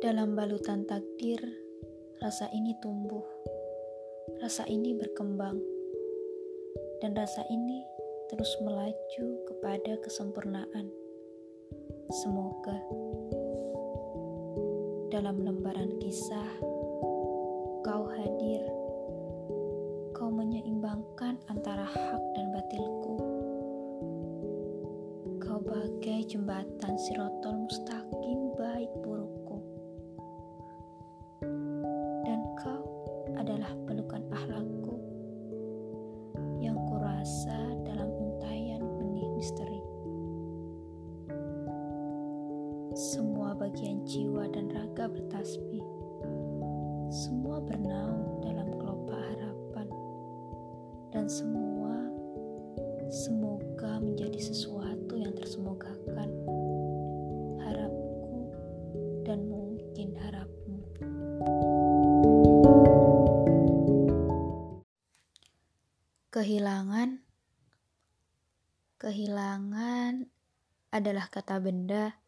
Dalam balutan takdir, rasa ini tumbuh, rasa ini berkembang, dan rasa ini terus melaju kepada kesempurnaan. Semoga dalam lembaran kisah kau hadir, kau menyeimbangkan antara hak dan batilku. Kau bagai jembatan sirotol mustaqim bagian jiwa dan raga bertasbih. Semua bernaung dalam kelopak harapan. Dan semua semoga menjadi sesuatu yang tersemogakan. Harapku dan mungkin harapmu. Kehilangan Kehilangan adalah kata benda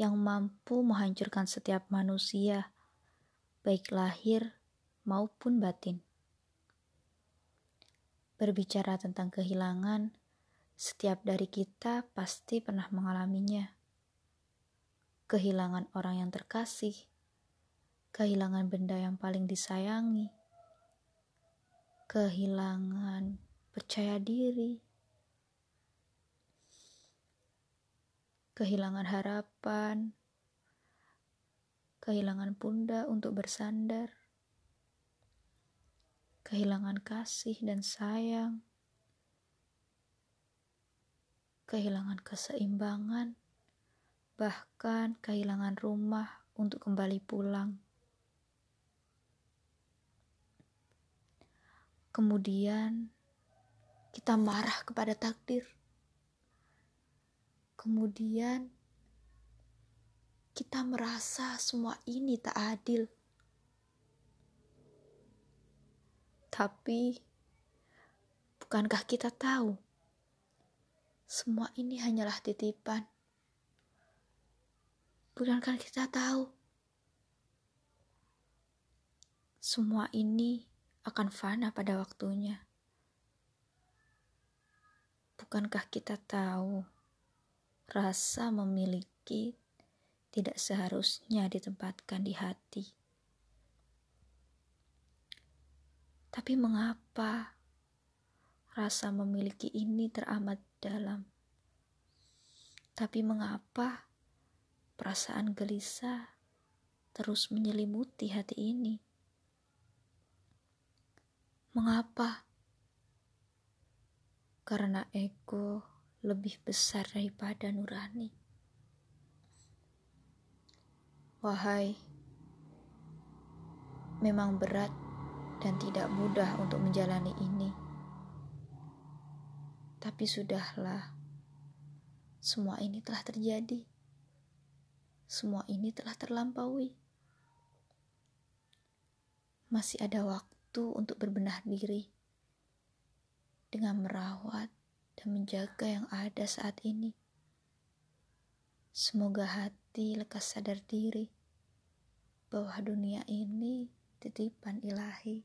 yang mampu menghancurkan setiap manusia, baik lahir maupun batin. Berbicara tentang kehilangan, setiap dari kita pasti pernah mengalaminya. Kehilangan orang yang terkasih, kehilangan benda yang paling disayangi, kehilangan percaya diri, kehilangan harapan, kehilangan bunda untuk bersandar, kehilangan kasih dan sayang, kehilangan keseimbangan, bahkan kehilangan rumah untuk kembali pulang. Kemudian kita marah kepada takdir. Kemudian kita merasa semua ini tak adil. Tapi bukankah kita tahu semua ini hanyalah titipan? Bukankah kita tahu semua ini akan fana pada waktunya. Bukankah kita tahu rasa memiliki tidak seharusnya ditempatkan di hati? Tapi mengapa rasa memiliki ini teramat dalam? Tapi mengapa perasaan gelisah terus menyelimuti hati ini? Mengapa? Karena ego lebih besar daripada nurani. Wahai, memang berat dan tidak mudah untuk menjalani ini. Tapi sudahlah, semua ini telah terjadi. Semua ini telah terlampaui. Masih ada waktu untuk berbenah diri dengan merawat dan menjaga yang ada saat ini. Semoga hati lekas sadar diri bahwa dunia ini titipan ilahi.